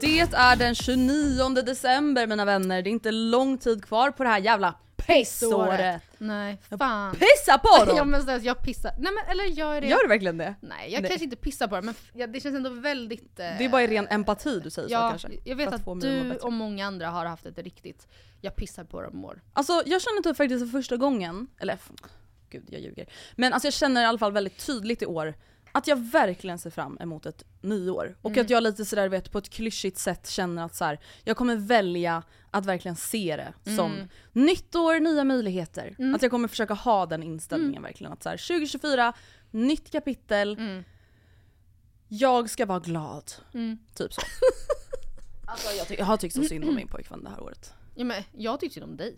Det är den 29 december mina vänner, det är inte lång tid kvar på det här jävla pissåret. Nej, fan. Pissa på Ja dem! men snälla, jag pissar. Nej men eller gör det? Gör du verkligen det? Nej jag Nej. kanske inte pissar på det men ja, det känns ändå väldigt... Eh, Det är bara i ren empati du säger så Ja, kanske. jag vet att, att du och många andra har haft ett riktigt, jag pissar på dem år. Alltså jag känner typ faktiskt för första gången, eller gud jag ljuger. Men alltså jag känner i alla fall väldigt tydligt i år att jag verkligen ser fram emot ett nyår. Och Mm. att jag lite sådär vet på ett klyschigt sätt känner att så här, jag kommer välja att verkligen se det som Mm. nytt år, nya möjligheter. Mm. Att jag kommer försöka ha den inställningen verkligen. Att så här, 2024, nytt kapitel, Mm. jag ska vara glad. Mm. Typ så. alltså jag, ty- jag har tyckt så synd om min pojkvän det här året. Ja men jag tyckte ju om dig.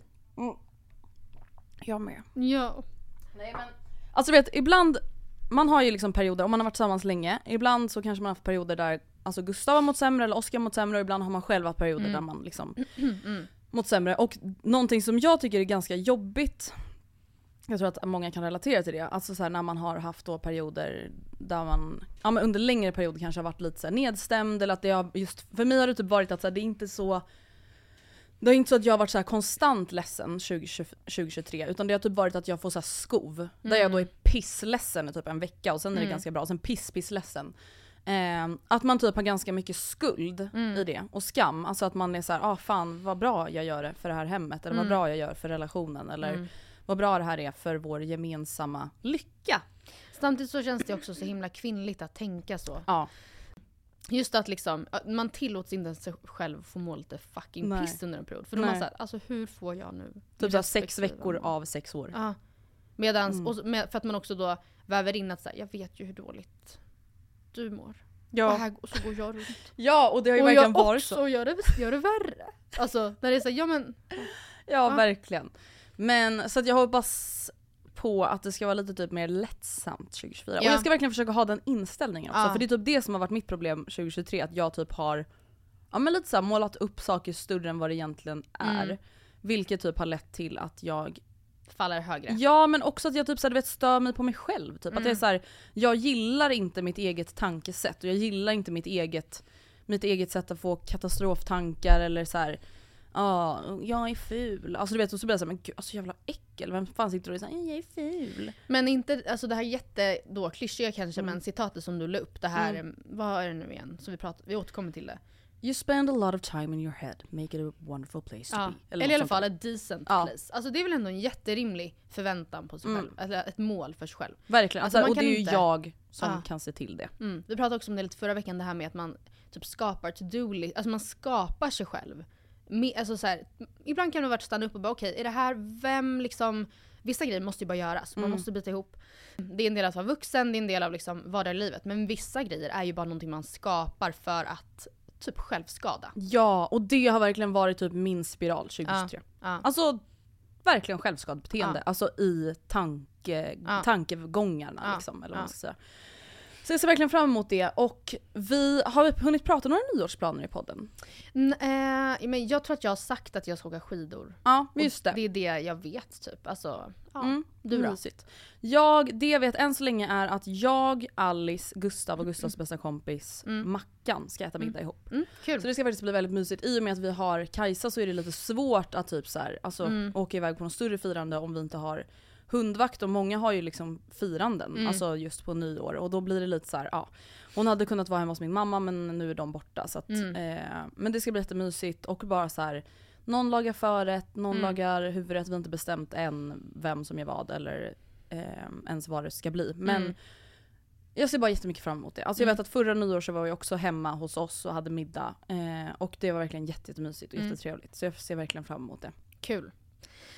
Jag med. Ja. Nej men, alltså vet ibland, man har ju liksom perioder, om man har varit tillsammans länge, ibland så kanske man har haft perioder där alltså Gustav har mått sämre eller Oskar har mått sämre och ibland har man själv haft perioder där man liksom mått sämre. Och någonting som jag tycker är ganska jobbigt, jag tror att många kan relatera till det, alltså så här, när man har haft då perioder där man, ja men under längre perioder kanske har varit lite så nedstämd eller att det har just, för mig har det typ varit att så här, det är inte så det är inte så att jag har varit så konstant ledsen 2020, 2023 utan det har typ varit att jag får så skov. Där jag då är pissledsen i typ en vecka och sen är det ganska bra och sen piss pissledsen. Eh, att man typ har ganska mycket skuld i det och skam. Alltså att man är så här, ah fan vad bra jag gör det för det här hemmet eller vad bra jag gör för relationen eller vad bra det här är för vår gemensamma lycka. Samtidigt så känns det också så himla kvinnligt att tänka så. Ja. Just att liksom, man tillåts inte ens sig själv få må lite fucking Nej. piss under en period. För då är man såhär, alltså hur får jag nu? Typ så här sex veckor av sex år. Ja. Medans, Mm. och med, för att man också då väver in att så här, jag vet ju hur dåligt du mår. Och, Ja. här, och så går jag runt. ja och det har ju och verkligen jag varit också så. gör det, gör det värre. Alltså när det är såhär, ja men Ja, Ja. verkligen. Men så att jag hoppas på att det ska vara lite typ mer lättsamt 2024. Och Ja. jag ska verkligen försöka ha den inställningen också. Ja. För det är typ det som har varit mitt problem 2023, att jag typ har ja, men lite så här, målat upp saker större än vad det egentligen är. Mm. Vilket typ har lett till att jag faller högre. Ja men också att jag typ så här, du vet, stör mig på mig själv. Typ. Att det är så här, jag gillar inte mitt eget tankesätt och jag gillar inte mitt eget, mitt eget sätt att få katastroftankar eller så här. Ja, jag är ful. Alltså du vet, och så blir jag såhär, men gud alltså jävla äckel, vem fan sitter och säger jag är ful? Men inte, alltså det här jätte då klyschiga kanske Mm. men citatet som du la upp, det här, vad är det nu igen? Så vi, pratar, vi återkommer till det. You spend a lot of time in your head, make it a wonderful place to Ja. be. Eller, i något alla fall ett decent Ja. place. Alltså det är väl ändå en jätterimlig förväntan på sig Mm. själv. Eller ett mål för sig själv. Verkligen, Alltså, alltså, och det är ju inte- jag som Ja. kan se till det. Mm. Vi pratade också om det lite förra veckan, det här med att man typ skapar to-do alltså man skapar sig själv. Alltså så här, ibland kan det vara värt att stanna upp och bara okej, är det här, vem liksom, vissa grejer måste ju bara göras, man Mm. måste bita ihop. Det är en del av att vara vuxen, det är en del av liksom vardagslivet, men vissa grejer är ju bara någonting man skapar för att typ självskada. Ja, och det har verkligen varit typ min spiral 2023. Ja. Alltså verkligen självskadebeteende, Ja. alltså i tanke, Ja. tankegångarna Ja. liksom. Eller vad Ja. man ska säga. Så jag ser verkligen fram emot det och vi har vi hunnit prata några nyårsplaner i podden. N- eh, men jag tror att jag har sagt att jag ska åka skidor. Ja, just det. Det är det jag vet typ. Alltså, ja. Mm, Du då? Mysigt. Jag, det jag vet än så länge är att jag, Alice, Gustav och Gustavs bästa kompis Mackan ska äta middag ihop. Mm, kul. Så det ska faktiskt bli väldigt mysigt. I och med att vi har Kajsa så är det lite svårt att typ så här, alltså, Mm. åka iväg på något större firande om vi inte har hundvakt och många har ju liksom firanden, Mm. alltså just på nyår och då blir det lite så här, ja. Hon hade kunnat vara hemma hos min mamma men nu är de borta så att, Mm. eh, men det ska bli jättemysigt och bara så här. Någon lagar förrätt, någon Mm. lagar huvudrätt, vi har inte bestämt än vem som gör vad eller eh, ens vad det ska bli. Men Mm. jag ser bara jättemycket fram emot det. Alltså jag Mm. vet att förra nyår så var jag också hemma hos oss och hade middag. Eh, och det var verkligen jätte, jättemysigt och Mm. jättetrevligt. Så jag ser verkligen fram emot det. Kul.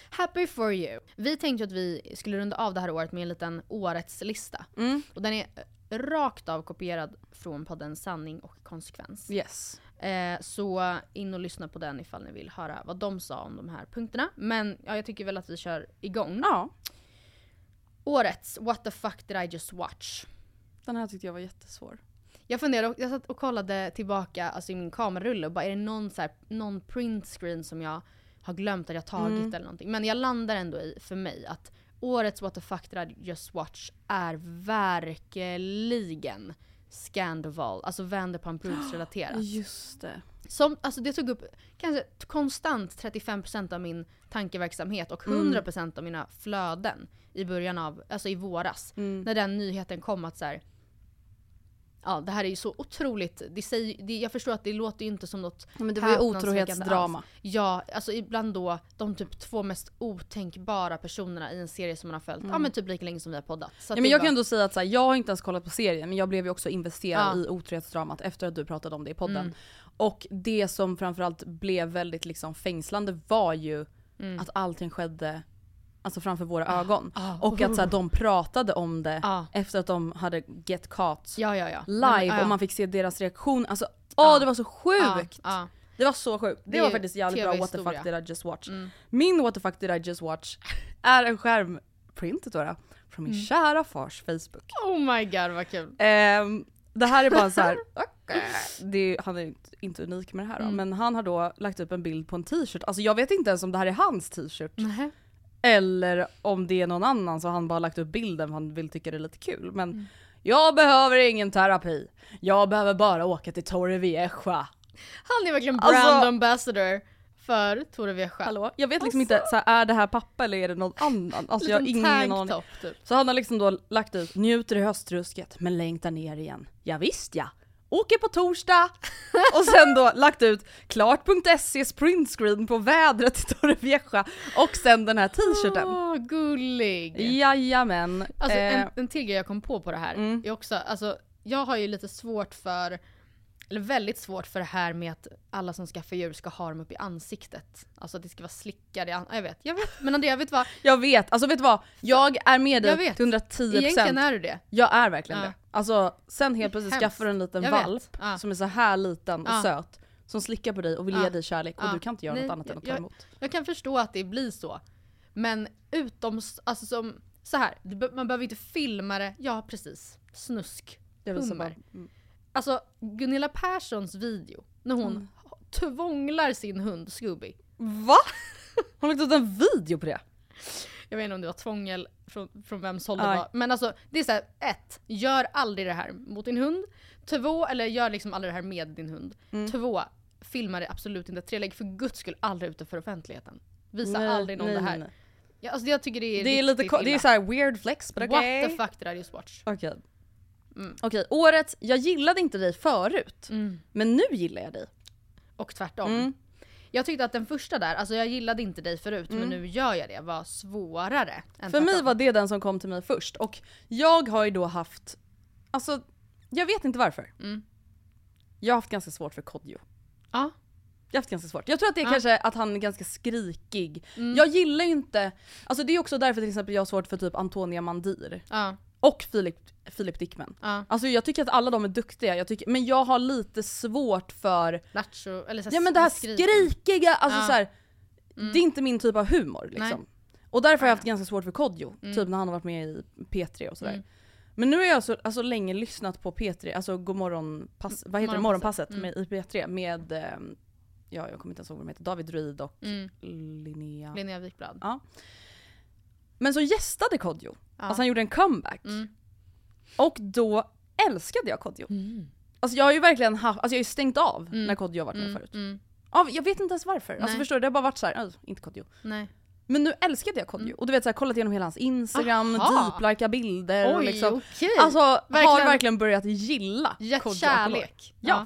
Happy for you. Vi tänkte att vi skulle runda av det här året med en liten årets lista. Mm. Och den är eh, rakt av kopierad från podden Sanning och konsekvens. Yes. Eh, så in och lyssna på den ifall ni vill höra vad de sa om de här punkterna. Men ja, jag tycker väl att vi kör igång. Ja, Årets What the fuck did I just watch? den här tyckte jag var jättesvår. Jag funderade, jag satt och kollade tillbaka alltså i min kamerarulle och bara är det någon, så här, någon print screen som jag har glömt att jag tagit Mm. eller någonting. Men jag landar ändå i, för mig, att årets What the fuck did I just watch är verkligen Scandoval, alltså Vanderpump Rules relaterat. Just det. Som, alltså det tog upp kanske konstant 35% av min tankeverksamhet och 100% av mina flöden i början av, alltså i våras. Mm. När den nyheten kom att så här. Ja det här är ju så otroligt, det säger, det, jag förstår att det låter ju inte som något men det var ju otrohetsdrama. alls. Ja, alltså ibland då de typ två mest otänkbara personerna i en serie som man har följt, ja men typ lika länge som vi har poddat. Så Mm. Ja, men jag var- kan ändå säga att så här, jag har inte ens kollat på serien men jag blev ju också investerad Ja. i otrohetsdramat efter att du pratade om det i podden. Mm. Och det som framförallt blev väldigt liksom fängslande var ju Mm. att allting skedde alltså framför våra ögon. ah. Och att så här, de pratade om det Ja. efter att de hade get caught Ja ja ja. live och man fick se deras reaktion. Alltså åh det var så sjukt! Det var så sjukt. Det, Det var faktiskt jävligt bra what the fuck did I just watch. Mm. Min what the fuck did I just watch är en skärmprint då, från Mm. min kära fars Facebook. Oh my god vad kul. Ehm, det här är bara så här. det han är inte- inte unik med det här då, Mm. men han har då lagt upp en bild på en t-shirt. Alltså jag vet inte ens om det här är hans t-shirt. Eller om det är någon annan så han bara lagt upp bilden för han vill tycka det är lite kul. Men Mm. jag behöver ingen terapi. Jag behöver bara åka till Torrevieja. Han är verkligen Alltså- brand ambassador för Torrevieja. Hallå? Jag vet liksom inte, så här, är det här pappa eller är det någon annan? Alltså jag har ingen aning. typ. Så han har liksom då lagt ut, njuter i höstrusket men längtar ner igen. Ja, visst ja. Åker på torsdag! och sen då lagt ut klart.ses printscreen på vädret i Torrevieja och sen den här t-shirten. Åh, gullig! Jajamän. Alltså Eh, en, en till grej jag kom på på det här Mm. är också, alltså jag har ju lite svårt för, eller väldigt svårt för det här med att alla som skaffar djur ska ha dem upp i ansiktet. Alltså att det ska vara slickade i an- Jag vet, jag vet. Men Andrea vet vad? jag vet, alltså vet du vad? Jag är med dig till 110%. Egentligen är du det. Jag är verkligen Ja. det. Alltså sen helt plötsligt Hemskt. skaffar du en liten Jag valp Ja. som är så här liten och söt. Som slickar på dig och vill ge dig kärlek och du kan inte göra Nej, något annat än att ta jag- emot. Jag kan förstå att det blir så. Men utom, alltså som, så här, man behöver inte filma det, ja precis, snusk. Jag Hummer. Mm. Alltså Gunilla Perssons video, när hon Mm. tvånglar sin hund Scooby. Va? Hon har lagt ut en video på det? Jag vet inte om det var tvångel från, från vems håll det Nej. var. Men alltså det är såhär, ett, gör aldrig det här mot din hund. Två, eller gör liksom aldrig det här med din hund. Mm. Två, filma det absolut inte. Tre, lägg för guds skull aldrig ut det för offentligheten. Visa aldrig någon det här. nej. Ja, alltså jag tycker det är Det är lite ko- det är illa. så här weird flex but What okej. the fuck did I just watch? Okej. Mm. Okej, året, jag gillade inte dig förut. Mm. Men nu gillar jag dig. och tvärtom. Mm. Jag tyckte att den första där, alltså jag gillade inte dig förut men nu gör jag det, var svårare. Mm. För mig var det den som kom till mig först och jag har ju då haft, alltså jag vet inte varför. Mm. Jag har haft ganska svårt för Kodjo. Ja. Jag har haft ganska svårt. Jag tror att det är Ja. kanske att han är ganska skrikig. Mm. Jag gillar ju inte, alltså det är också därför till exempel jag har svårt för typ Antonia Mandir. Ja. Och Filip, Filip Dickman. Ja. Alltså jag tycker att alla de är duktiga, jag tycker, men jag har lite svårt för Lattjo, eller så Ja men det här skrikiga, alltså Ja. så här, det är inte min typ av humor liksom. Nej. Och därför har jag haft ganska svårt för Kodjo, typ när han har varit med i P3 och sådär. Mm. Men nu har jag så alltså, länge lyssnat på P3, alltså Godmorgon, pass, vad heter det, Morgonpasset. Morgonpasset med, i P3 med, ehm, ja jag kommer inte ens ihåg vad de heter, David Druid och Mm. Linnea. Linnea Wikblad. Ja. Men så gästade Kodjo, Ja. alltså han gjorde en comeback. Mm. Och då älskade jag Kodjo. Alltså jag har ju verkligen haft, alltså jag har ju stängt av Mm. när Kodjo har varit med förut. Mm. Ja, jag vet inte ens varför. Alltså förstår du, det har bara varit så här, "Öj, inte Kodjo. Nej. Men nu älskade jag Kodjo. Och du vet så här, kollat igenom hela hans instagram, deeplikea bilder. och Oj, liksom. okej. Alltså har Verkligen. verkligen börjat gilla Gett Kodjo kärlek. Ja.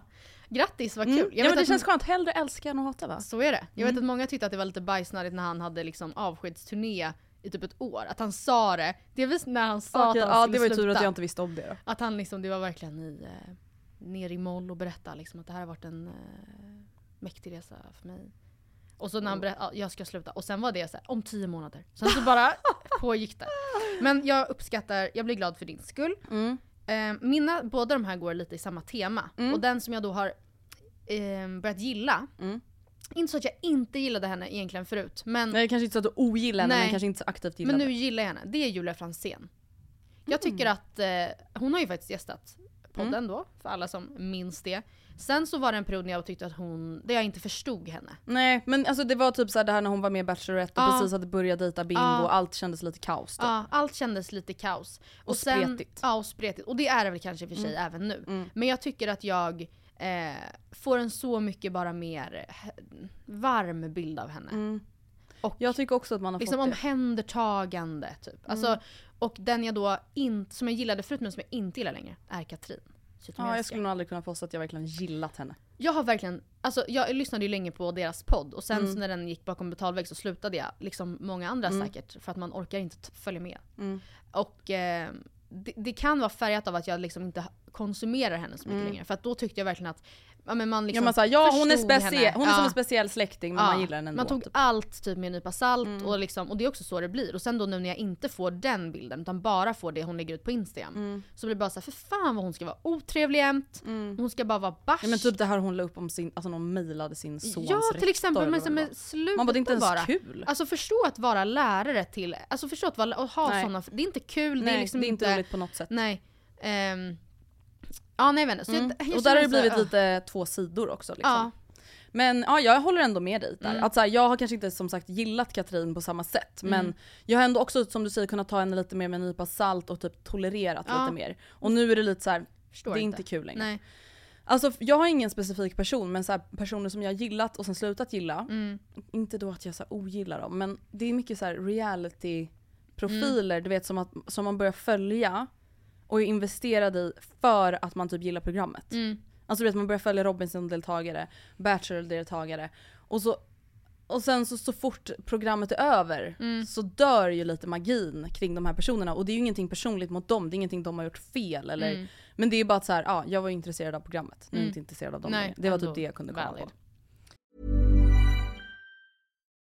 Grattis, vad kul. Mm. Jag Ja, vet men det att- känns skönt, hellre älska än att hata va? Så är det. Jag vet Mm. att många tyckte att det var lite bajsnödigt när han hade liksom avskedsturné i typ ett år. Att han sa det. Visst när han sa Okej, att han ja skulle det var ju tur sluta. att jag inte visste om det då. Att han liksom, det var verkligen i, eh, ner i moll och berätta liksom att det här har varit en eh, mäktig resa för mig. Och så när han berättade, ja, jag ska sluta. Och sen var det så här, om tio månader. Sen så bara pågick det. Men jag uppskattar, jag blir glad för din skull. Mm. Eh, mina, båda de här går lite i samma tema. Mm. Och den som jag då har eh, börjat gilla, Mm. Inte så att jag inte gillade henne egentligen förut, men, Nej kanske inte så att du ogillar henne Nej. men kanske inte så aktivt gillar men nu gillar jag henne. Det är Julia Franzén. Jag Mm. tycker att, eh, hon har ju faktiskt gästat podden då, för alla som minns det. Sen så var det en period när jag tyckte att hon, där jag inte förstod henne. Nej men alltså det var typ så här det här när hon var med i Bachelorette och Ja. precis hade börjat dejta Bingo Ja. och allt kändes lite kaos typ. Ja, allt kändes lite kaos. Och sen, spretigt. Ja, och spretigt. Och det är det väl kanske och för sig även nu. Mm. Men jag tycker att jag eh, får en så mycket bara mer eh, varm bild av henne. Mm. Och Jag tycker också att man har liksom fått det. omhändertagande typ. Alltså, och den jag då inte, som jag gillade förut men som jag inte gillar längre, är Katrin. Ja, jag skulle nog aldrig kunna påstå att jag verkligen gillat henne. Jag har verkligen, alltså jag lyssnade ju länge på deras podd och sen Mm. när den gick bakom betalvägg så slutade jag, liksom många andra säkert, för att man orkar inte följa med. Mm. Och eh, det, det kan vara färgat av att jag liksom inte konsumerar henne så mycket längre. För att då tyckte jag verkligen att ja, men man liksom Mm. ja, man sa, ja hon är, hon är som Ja. en speciell släkting men Ja, man gillar henne ändå. Man tog typ. allt typ med en nypa salt och, liksom, och det är också så det blir. Och sen då nu när jag inte får den bilden utan bara får det hon lägger ut på Instagram. Mm. Så blir det bara så här, för fan vad hon ska vara otrevlig jämt. Hon ska bara vara barsk. Ja, men typ det här hon la upp om sin, alltså någon mejlade sin sons Ja till exempel, men, det men sluta Man bara det är inte ens bara. kul. Alltså förstå att vara lärare till, alltså förstå att vara, och ha sådana, det är inte kul, Nej det är liksom det är inte roligt på något sätt. Nej. Ehm, ja nej inte. Så Mm. jag, Och där har det känner så- blivit ja. lite två sidor också liksom. Ja. Men ja, jag håller ändå med dig där. Mm. Att, så här, jag har kanske inte som sagt gillat Katrin på samma sätt men Mm. jag har ändå också som du säger kunnat ta henne lite mer med en nypa salt och typ tolererat Ja. lite mer. Och nu är det lite så här, det är inte. kul längre. Nej. Alltså jag har ingen specifik person men så här, personer som jag gillat och sen slutat gilla. Mm. Inte då att jag så här, ogillar dem men det är mycket så här reality profiler du vet som, att, som man börjar följa och är investerad i för att man typ gillar programmet. Mm. Alltså du vet man börjar följa Robinson-deltagare, Bachelor-deltagare och så och sen så, så fort programmet är över Mm. så dör ju lite magin kring de här personerna och det är ju ingenting personligt mot dem, det är ingenting de har gjort fel eller Mm. Men det är bara att så här, ja jag var intresserad av programmet, nu är jag Mm. inte intresserad av dem Nej. Det var typ det jag kunde komma valid. på.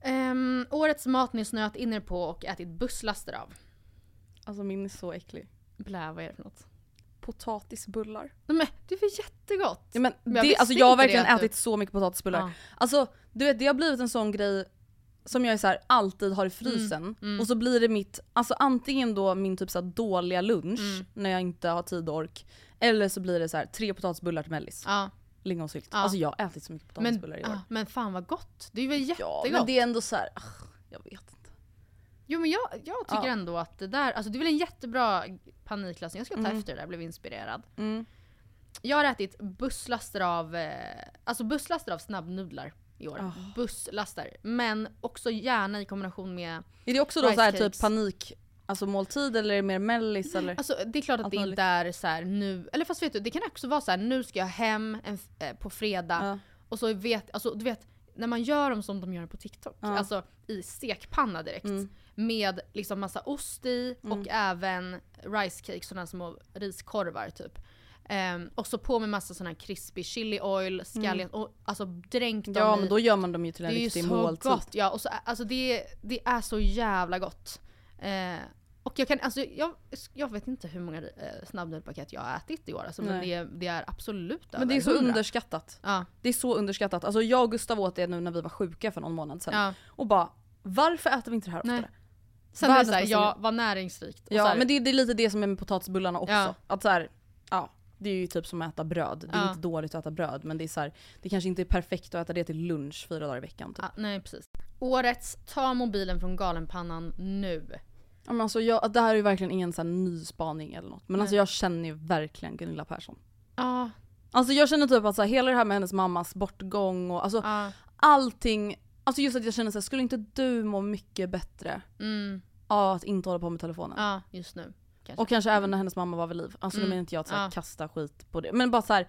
Ehm, årets mat ni snöat in er på och ätit busslaster av. Alltså min är så äcklig. Blä, vad är det för något? Potatisbullar. Nej, men det är för jättegott. Ja, men jag det, alltså jag har verkligen det ätit så mycket potatisbullar. Ja. Alltså du vet det har blivit en sån grej som jag är så här, alltid har i frysen. Mm, Och så blir det mitt, alltså antingen då min typ så dåliga lunch Mm. när jag inte har tid och ork. Eller så blir det så här, tre potatisbullar till mellis. Ja, Lingonsylt. Ja. Alltså jag har ätit så mycket men, potatisbullar i år. men fan vad gott. Det är väl jättegott. ja men det är ändå så här, ah, jag vet inte. Jo men jag, jag tycker Ja. ändå att det där, alltså det är väl en jättebra paniklösning. Jag ska ta Mm. efter det där, blev inspirerad. Mm. Jag har ätit busslaster av, eh, alltså busslaster av snabbnudlar i år. Ah. Busslaster. Men också gärna i kombination med, Är det också då så här typ panik, alltså måltid eller är det mer mellis eller? alltså det är klart att Allt det inte är så här nu, eller fast vet du, det kan också vara så här nu ska jag hem en, eh, på fredag Ja. och så vet, alltså du vet, när man gör dem som de gör på TikTok, Ja. alltså i stekpanna direkt. Mm. Med liksom massa ost i och även rice cakes, sådana små riskorvar typ. Ehm, och så på med massa sån här crispy chili oil, scallion och alltså dränk dem Ja i. men då gör man dem ju till det en är ju riktig så måltid. gott. Ja, och så, alltså det, det är så jävla gott. Eh, och jag kan, alltså jag, jag vet inte hur många eh, snabbnudelspaket jag har ätit i år alltså, men det, det är absolut Men det är så 100. underskattat. Ja, Det är så underskattat. Alltså jag och Gustav åt det nu när vi var sjuka för någon månad sedan. ja. Och bara, varför äter vi inte det här Nej. oftare? Sen är det Världens såhär, ja vad näringsrikt. Ja här, men det, det är lite det som är med potatisbullarna också. Ja. Att så här, ja, det är ju typ som att äta bröd. Det är Ja. inte dåligt att äta bröd men det är så här, det kanske inte är perfekt att äta det till lunch fyra dagar i veckan. Typ. ja, nej precis. Årets Ta mobilen från Galenpannan nu. Ja, men alltså jag, det här är ju verkligen ingen så här ny spaning eller något. Men alltså Nej. jag känner ju verkligen Gunilla Persson. Ja, Alltså jag känner typ att så här, hela det här med hennes mammas bortgång och alltså ja. allting. Alltså just att jag känner så här, skulle inte du må mycket bättre Mm, av att inte hålla på med telefonen? ja just nu. Kanske. Och kanske även när hennes mamma var vid liv. Alltså nu Mm. menar inte jag att så här, Ja. kasta skit på det. Men bara så här,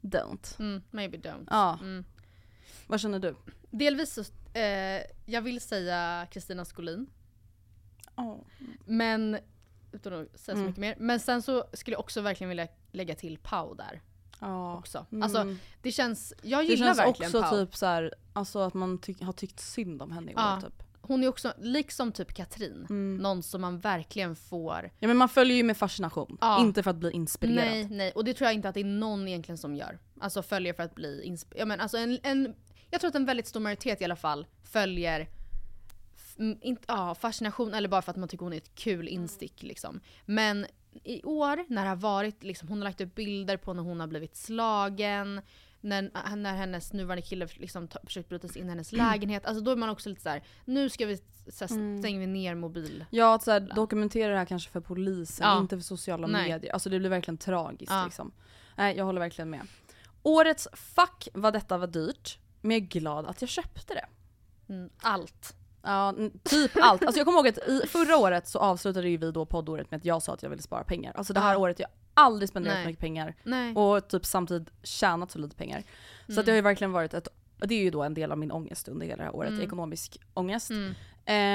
don't. Mm, maybe don't. Ja. Mm. Vad känner du? Delvis så, eh, jag vill säga Kristina Skolin. Oh. Men, utan att säga så Mm. mycket mer. Men sen så skulle jag också verkligen vilja lägga till Pau där Ja. också. Mm. Alltså det känns, jag det gillar känns verkligen också Pau. typ så här, alltså att man ty- har tyckt synd om henne i år Ja. typ. Hon är också, liksom typ Katrin, Mm. någon som man verkligen får Ja men man följer ju med fascination. Ja. Inte för att bli inspirerad. Nej, nej. Och det tror jag inte att det är någon egentligen som gör. Alltså följer för att bli inspirerad. Ja, men alltså en, en, jag tror att en väldigt stor majoritet i alla fall följer inte, ja, fascination eller bara för att man tycker hon är ett kul instick liksom. Men i år när det har varit, liksom, hon har lagt upp bilder på när hon har blivit slagen, när, när hennes nuvarande kille liksom ta, försökt bryta sig in i hennes lägenhet. Alltså då är man också lite så här: nu ska vi, så här, stänger vi ner mobil. Ja, att så här, dokumentera det här kanske för polisen, Ja. inte för sociala Nej. medier. Alltså det blir verkligen tragiskt Ja. liksom. Nej, jag håller verkligen med. Årets fuck vad detta var dyrt, men jag är glad att jag köpte det. Mm, allt. Ja, typ allt. Alltså jag kommer ihåg att i, förra året så avslutade ju vi då poddåret med att jag sa att jag ville spara pengar. Alltså det här Ja. året jag aldrig spenderat Nej. så mycket pengar Nej. och typ samtidigt tjänat så lite pengar. Så Mm. att det har ju verkligen varit ett, det är ju då en del av min ångest under hela det här året, Mm. ekonomisk ångest. Mm.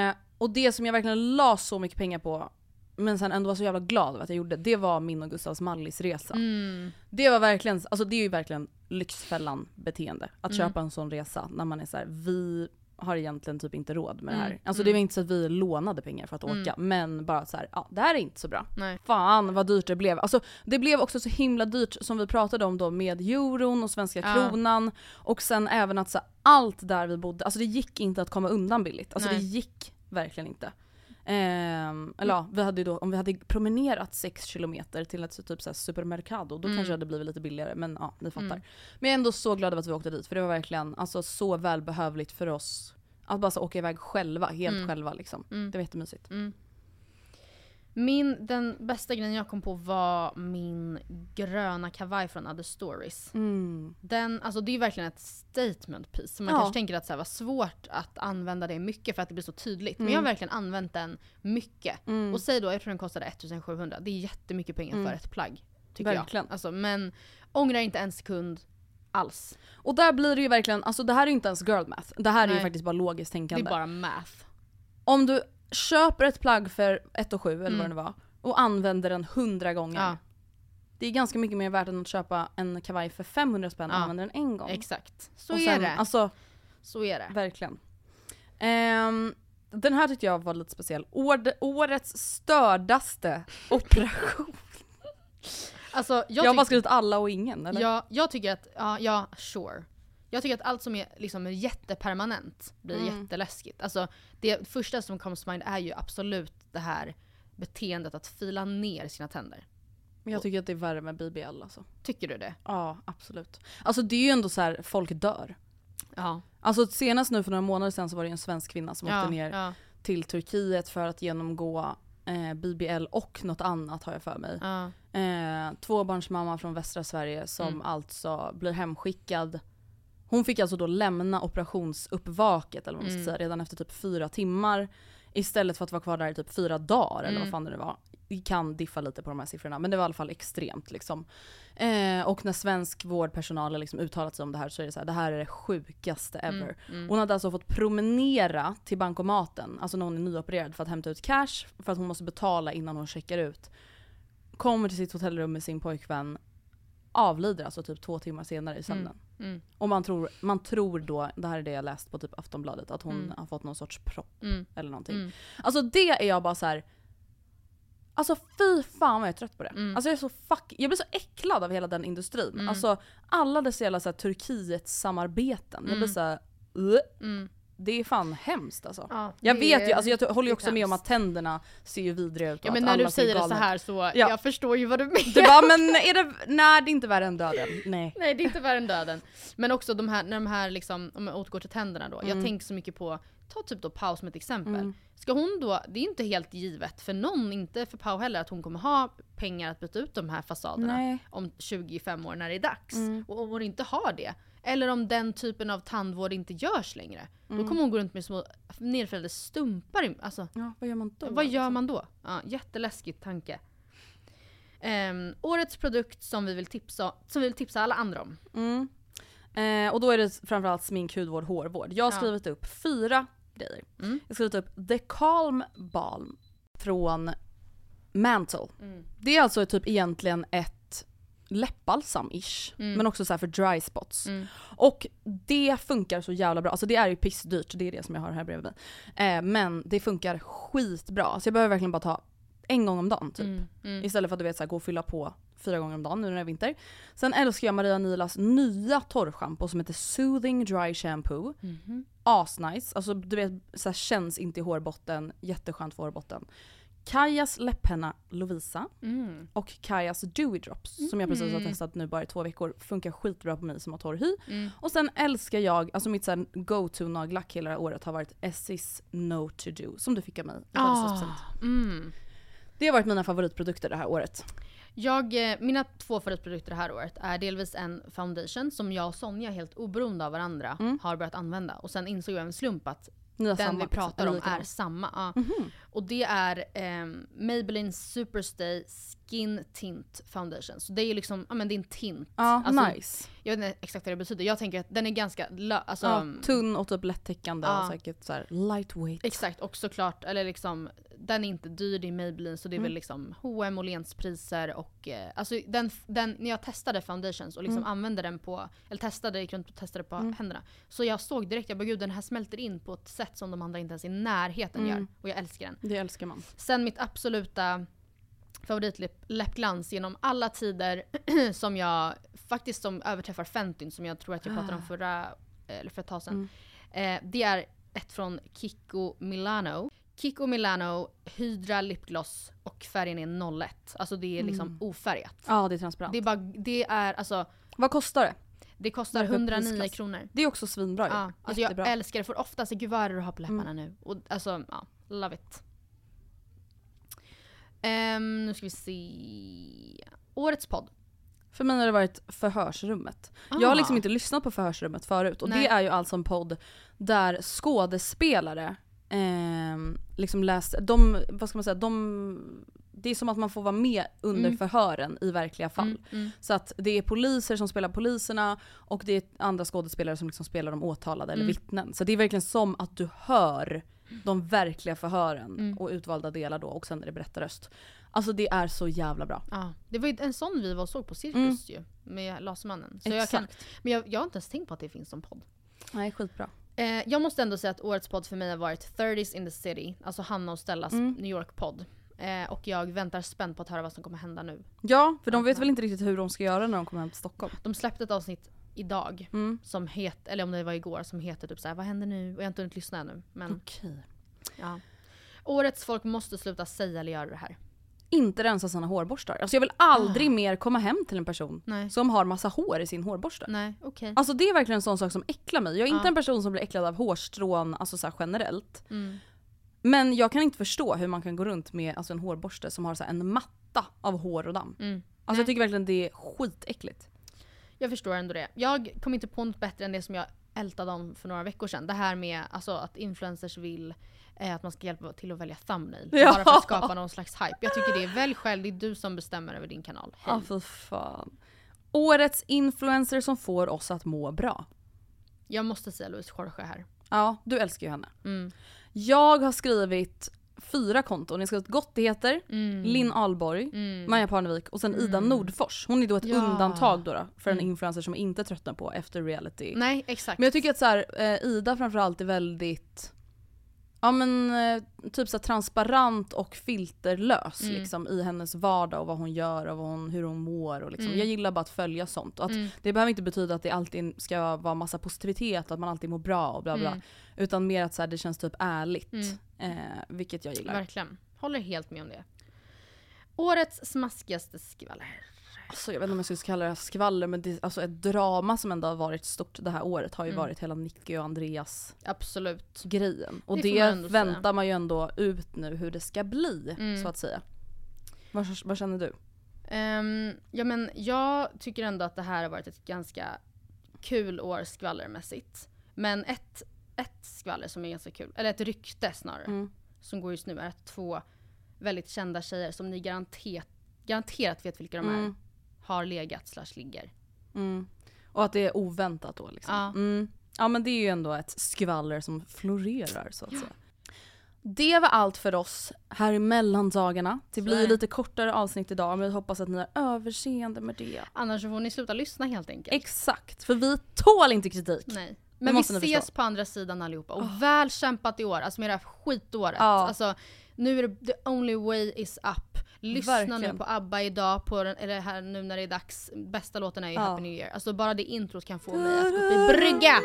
Eh, och det som jag verkligen la så mycket pengar på, men sen ändå var så jävla glad över att jag gjorde, det var min och Gustavs Mallis-resa. Mm. Det var verkligen, alltså det är ju verkligen Lyxfällan beteende. Att Mm. köpa en sån resa när man är så här: vi har egentligen typ inte råd med det här. Mm, Alltså det var inte så att vi lånade pengar för att åka, men bara så här, ja det här är inte så bra. Nej. Fan vad dyrt det blev. Alltså det blev också så himla dyrt som vi pratade om då med euron och svenska Ja. kronan. Och sen även att så allt där vi bodde, alltså det gick inte att komma undan billigt. Alltså Nej. det gick verkligen inte. Ehm, eller ja, vi hade då, om vi hade promenerat 6 kilometer till ett typ supermercado, då Mm. kanske det hade blivit lite billigare. Men ja, ni fattar. Mm. Men jag är ändå så glad över att vi åkte dit, för det var verkligen alltså, så välbehövligt för oss. Att bara så åka iväg själva, helt Mm. själva liksom. Mm. Det var jättemysigt. Mm. Min, den bästa grejen jag kom på var min gröna kavaj från Other Stories. Mm. Den, alltså det är verkligen ett statement piece. Så man Ja. kanske tänker att det var svårt att använda det mycket för att det blir så tydligt. Men Mm. jag har verkligen använt den mycket. Mm. Och säg då, jag tror den kostade 1700. Det är jättemycket pengar Mm. för ett plagg. Tycker Verkligen. jag. Alltså, men ångrar inte en sekund alls. Och där blir det ju verkligen, alltså det här är ju inte ens girl math. Det här är ju Nej. faktiskt bara logiskt Det tänkande. är bara math. Om du köper ett plagg för 1 och 7 eller Mm. vad det var och använder den 100 gånger. Ja, Det är ganska mycket mer värt än att köpa en kavaj för 500 spänn och Ja. använda den en gång. exakt. Så och är sen, det. Alltså så är det. verkligen. Ehm, den här tyckte jag var lite speciell. År, årets stördaste operation. Alltså, jag, Jag, har bara skrivit alla och ingen eller? Ja, jag tycker att, ja, ja sure. Jag tycker att allt som är liksom jättepermanent blir Mm. jätteläskigt. Alltså det första som comes to mind är ju absolut det här beteendet att fila ner sina tänder. Men jag tycker att det är värre med BBL alltså. Tycker du det? Ja, absolut. Alltså det är ju ändå så här, folk dör. Ja. Alltså senast nu för några månader sedan så var det en svensk kvinna som ja, åkte ner Ja, till Turkiet för att genomgå eh, BBL och något annat har jag för mig. ja. Eh, tvåbarnsmamma från västra Sverige som Mm. alltså blir hemskickad. Hon fick alltså då lämna operationsuppvaket eller vad man ska Mm. säga redan efter typ fyra timmar. Istället för att vara kvar där i typ fyra dagar eller Mm. vad fan det nu var. Vi kan diffa lite på de här siffrorna men det var i alla fall extremt liksom. Eh, och när svensk vårdpersonal har liksom uttalat sig om det här så är det så här, det här är det sjukaste ever. Mm, mm. Hon hade alltså fått promenera till bankomaten, alltså när hon är nyopererad för att hämta ut cash för att hon måste betala innan hon checkar ut. Kommer till sitt hotellrum med sin pojkvän, avlider alltså typ två timmar senare i sömnen. Mm. Och man tror, man tror då, det här är det jag läst på typ Aftonbladet, att hon Mm. har fått någon sorts propp Mm. eller någonting. Mm. Alltså det är jag bara så här. Alltså fy fan vad jag är trött på det. Mm. Alltså jag är så fuck, jag blir så äcklad av hela den industrin. Mm. Alltså alla dessa jävla så här, Turkiet-samarbeten. Jag blir Mm. såhär, uh, Mm. Det är fan hemskt alltså. Ja, Jag vet ju, alltså jag håller ju också med om hemskt. att tänderna ser ju vidriga ut och Ja men när du säger det så här så, Ja. jag förstår ju vad du menar. Du bara, men är det, nej det är inte värre än döden. Nej. Nej det är inte värre än döden. Men också de här, när de här liksom, om jag återgår till tänderna då. Jag Mm. tänker så mycket på, ta typ då Pau som ett exempel. Mm. Ska hon då, det är inte helt givet för någon, inte för Pau heller, att hon kommer ha pengar att byta ut de här fasaderna Nej. om 25 år när det är dags. Mm. Och om hon inte har det, eller om den typen av tandvård inte görs längre. Mm. Då kommer hon gå runt med små nedfällda stumpar. i- Alltså, Ja, vad gör man då? vad gör liksom? man då? Ja, jätteläskig tanke. Ehm, årets produkt som vi, vill tipsa, som vi vill tipsa alla andra om. Mm. Eh, och då är det framförallt smink, hudvård, hårvård. Jag har Ja. skrivit upp fyra grejer. Mm. Jag har skrivit upp The Calm Balm från Mantle. Mm. Det är alltså typ egentligen ett läppbalsam-ish. Mm. Men också så här för dry spots. Mm. Och det funkar så jävla bra. Alltså det är ju pissdyrt, det är det som jag har här bredvid mig. Eh, men det funkar skitbra. Så jag behöver verkligen bara ta en gång om dagen typ. Mm. Mm. Istället för att du vet så här, gå och fylla på fyra gånger om dagen nu när det är vinter. Sen älskar jag Maria Nilas nya torrschampo som heter Soothing Dry Shampoo. Mhm. Asnice, alltså du vet så här, känns inte i hårbotten, jätteskönt för hårbotten. Kajas läpphenna Lovisa Mm. och Kajas Dewy Drops som jag precis har Mm. testat nu bara i två veckor. Funkar skitbra på mig som har torr hy. Mm. Och sen älskar jag, alltså mitt go-to nagellack hela året har varit Essis No To Do som du fick av mig. Mm. Det har varit mina favoritprodukter det här året. Jag, eh, mina två favoritprodukter det här året är delvis en foundation som jag och Sonja helt oberoende av varandra Mm. har börjat använda. Och sen insåg jag en slump att den samma, vi pratar om är samma. Ja. Mhm. Och det är ehm, Maybelline Superstay Skin Tint Foundation. Så det är ju liksom, ja men det är en tint. Ja, Alltså, nice. Jag vet inte exakt vad det betyder. Jag tänker att den är ganska, alltså, ja, tunn och typ lättäckande Ja. och säkert så här lightweight. Exakt, och såklart, eller liksom, den är inte dyr, det är Maybelline så det är Mm. väl liksom H&M och Lenspriser och eh, alltså den, den, när jag testade foundations och liksom Mm. använde den på, eller testade, gick runt och testade på Mm. händerna. Så jag såg direkt, jag bara gud den här smälter in på ett sätt som de andra inte ens i närheten Mm. gör. Och jag älskar den. Det älskar man. Sen mitt absoluta favoritläppglans genom alla tider som jag faktiskt som överträffar Fentin som jag tror att jag pratade om förra, eller för ett tag sedan. Eh, det är ett från Kiko Milano. Kiko Milano Hydra lipgloss och färgen är 01. Alltså det är liksom Mm. ofärgat. Ja, det är transparent. Det är, bara, det är alltså, Vad kostar det? det kostar Vad är det för 109 prisklass? kronor. Det är också svinbra ju. Ja, alltså jag älskar det. Får oftast guvörer att ha på läpparna Mm. nu. Och alltså, ja, love it. Ehm, nu ska vi se. Årets podd. För mig har det varit förhörsrummet. Jag har Ah. liksom inte lyssnat på förhörsrummet förut och Nej. det är ju alltså en podd där skådespelare ehm, liksom läst, de, vad ska man säga, de, det är som att man får vara med under Mm. förhören i verkliga fall. Så att det är poliser som spelar poliserna och det är andra skådespelare som liksom spelar de åtalade eller Mm. vittnen. Så det är verkligen som att du hör de verkliga förhören Mm. och utvalda delar då och sen är det berättarröst. Alltså det är så jävla bra. Ja, det var ju en sån vi var och såg på Cirkus ju. Med Lasermannen. Så jag kan, Exakt. men jag, jag har inte ens tänkt på att det finns som podd. Nej skitbra. Eh, jag måste ändå säga att årets podd för mig har varit 30s in the city. Alltså Hanna och Stellas Mm. New York-podd. Eh, och jag väntar spänt på att höra vad som kommer hända nu. Ja, för de vet väl inte riktigt hur de ska göra när de kommer hem till Stockholm. De släppte ett avsnitt idag, Mm. som het, eller om det var igår, som heter typ såhär vad händer nu? Och jag har inte hunnit lyssna ännu. Men Okej. ja. Årets folk måste sluta säga eller göra det här. Inte rensa sina hårborstar. Alltså jag vill aldrig mer komma hem till en person Nej. som har massa hår i sin hårborste. Nej, okej. Alltså det är verkligen en sån sak som äcklar mig. Jag är inte Ja. en person som blir äcklad av hårstrån alltså så generellt. Mm. Men jag kan inte förstå hur man kan gå runt med alltså en hårborste som har så en matta av hår och damm. Mm. Alltså Nej. jag tycker verkligen det är skitäckligt. Jag förstår ändå det. Jag kom inte på något bättre än det som jag ältade om för några veckor sedan. Det här med alltså, att influencers vill eh, att man ska hjälpa till att välja thumbnail. Ja. Bara för att skapa någon slags hype. Jag tycker det är välj själv, det är du som bestämmer över din kanal. Ja fy fan. Årets influencer som får oss att må bra. Jag måste säga Louise Jorge här. Ja, du älskar ju henne. Mm. Jag har skrivit fyra konton. Jag har skrivit Gottigheter, Mm. Linn Ahlborg, Maja Parnevik och sen Ida Nordfors. Hon är då ett Ja. Mm. undantag då, då för en influencer som inte tröttnar på efter reality. Nej, exakt. Men jag tycker att så här, eh, Ida framförallt är väldigt Ja men eh, typ så transparent och filterlös Mm. liksom i hennes vardag och vad hon gör och vad hon, hur hon mår och liksom. Mm. Jag gillar bara att följa sånt. Och att Det behöver inte betyda att det alltid ska vara massa positivitet, att man alltid mår bra och bla bla. Mm. Utan mer att så här, det känns typ ärligt. Mm. Eh, vilket jag gillar. Verkligen. Håller helt med om det. Årets smaskigaste skvaller. Alltså, jag vet inte om jag skulle kalla det skvaller men det, alltså, ett drama som ändå har varit stort det här året har ju Mm. varit hela Nicky och Andreas Absolut. grejen. Och Det det, man väntar säga. man ju ändå ut nu hur det ska bli Mm. så att säga. Vad, vad känner du? Ehm, ja men jag tycker ändå att det här har varit ett ganska kul år skvallermässigt. Men ett, ett skvaller som är ganska kul, eller ett rykte snarare, Mm. som går just nu är att två väldigt kända tjejer som ni garanterat, garanterat vet vilka de är, Mm. har legat slash ligger. Mm. Och att det är oväntat då liksom. Ja. Mm. Ja men det är ju ändå ett skvaller som florerar så att säga. Det var allt för oss här i mellandagarna. Det blir lite kortare avsnitt idag men vi hoppas att ni har överseende med det. Annars får ni sluta lyssna helt enkelt. Exakt, för vi tål inte kritik. Nej. Men vi ses på andra sidan allihopa. Och väl kämpat i år, alltså med det här skitåret. Ja. Alltså, nu är det the only way is up. Lyssna Verkligen. nu på ABBA idag, på den, eller här nu när det är dags. Bästa låten är ju Ja. Happy New Year. Alltså bara det introt kan få mig att gå upp i brygga!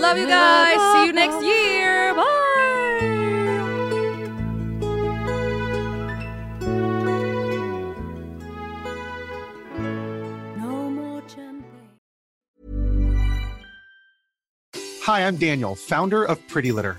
Love you guys, see you next year, bye! Hi, I'm Daniel, founder of Pretty Litter.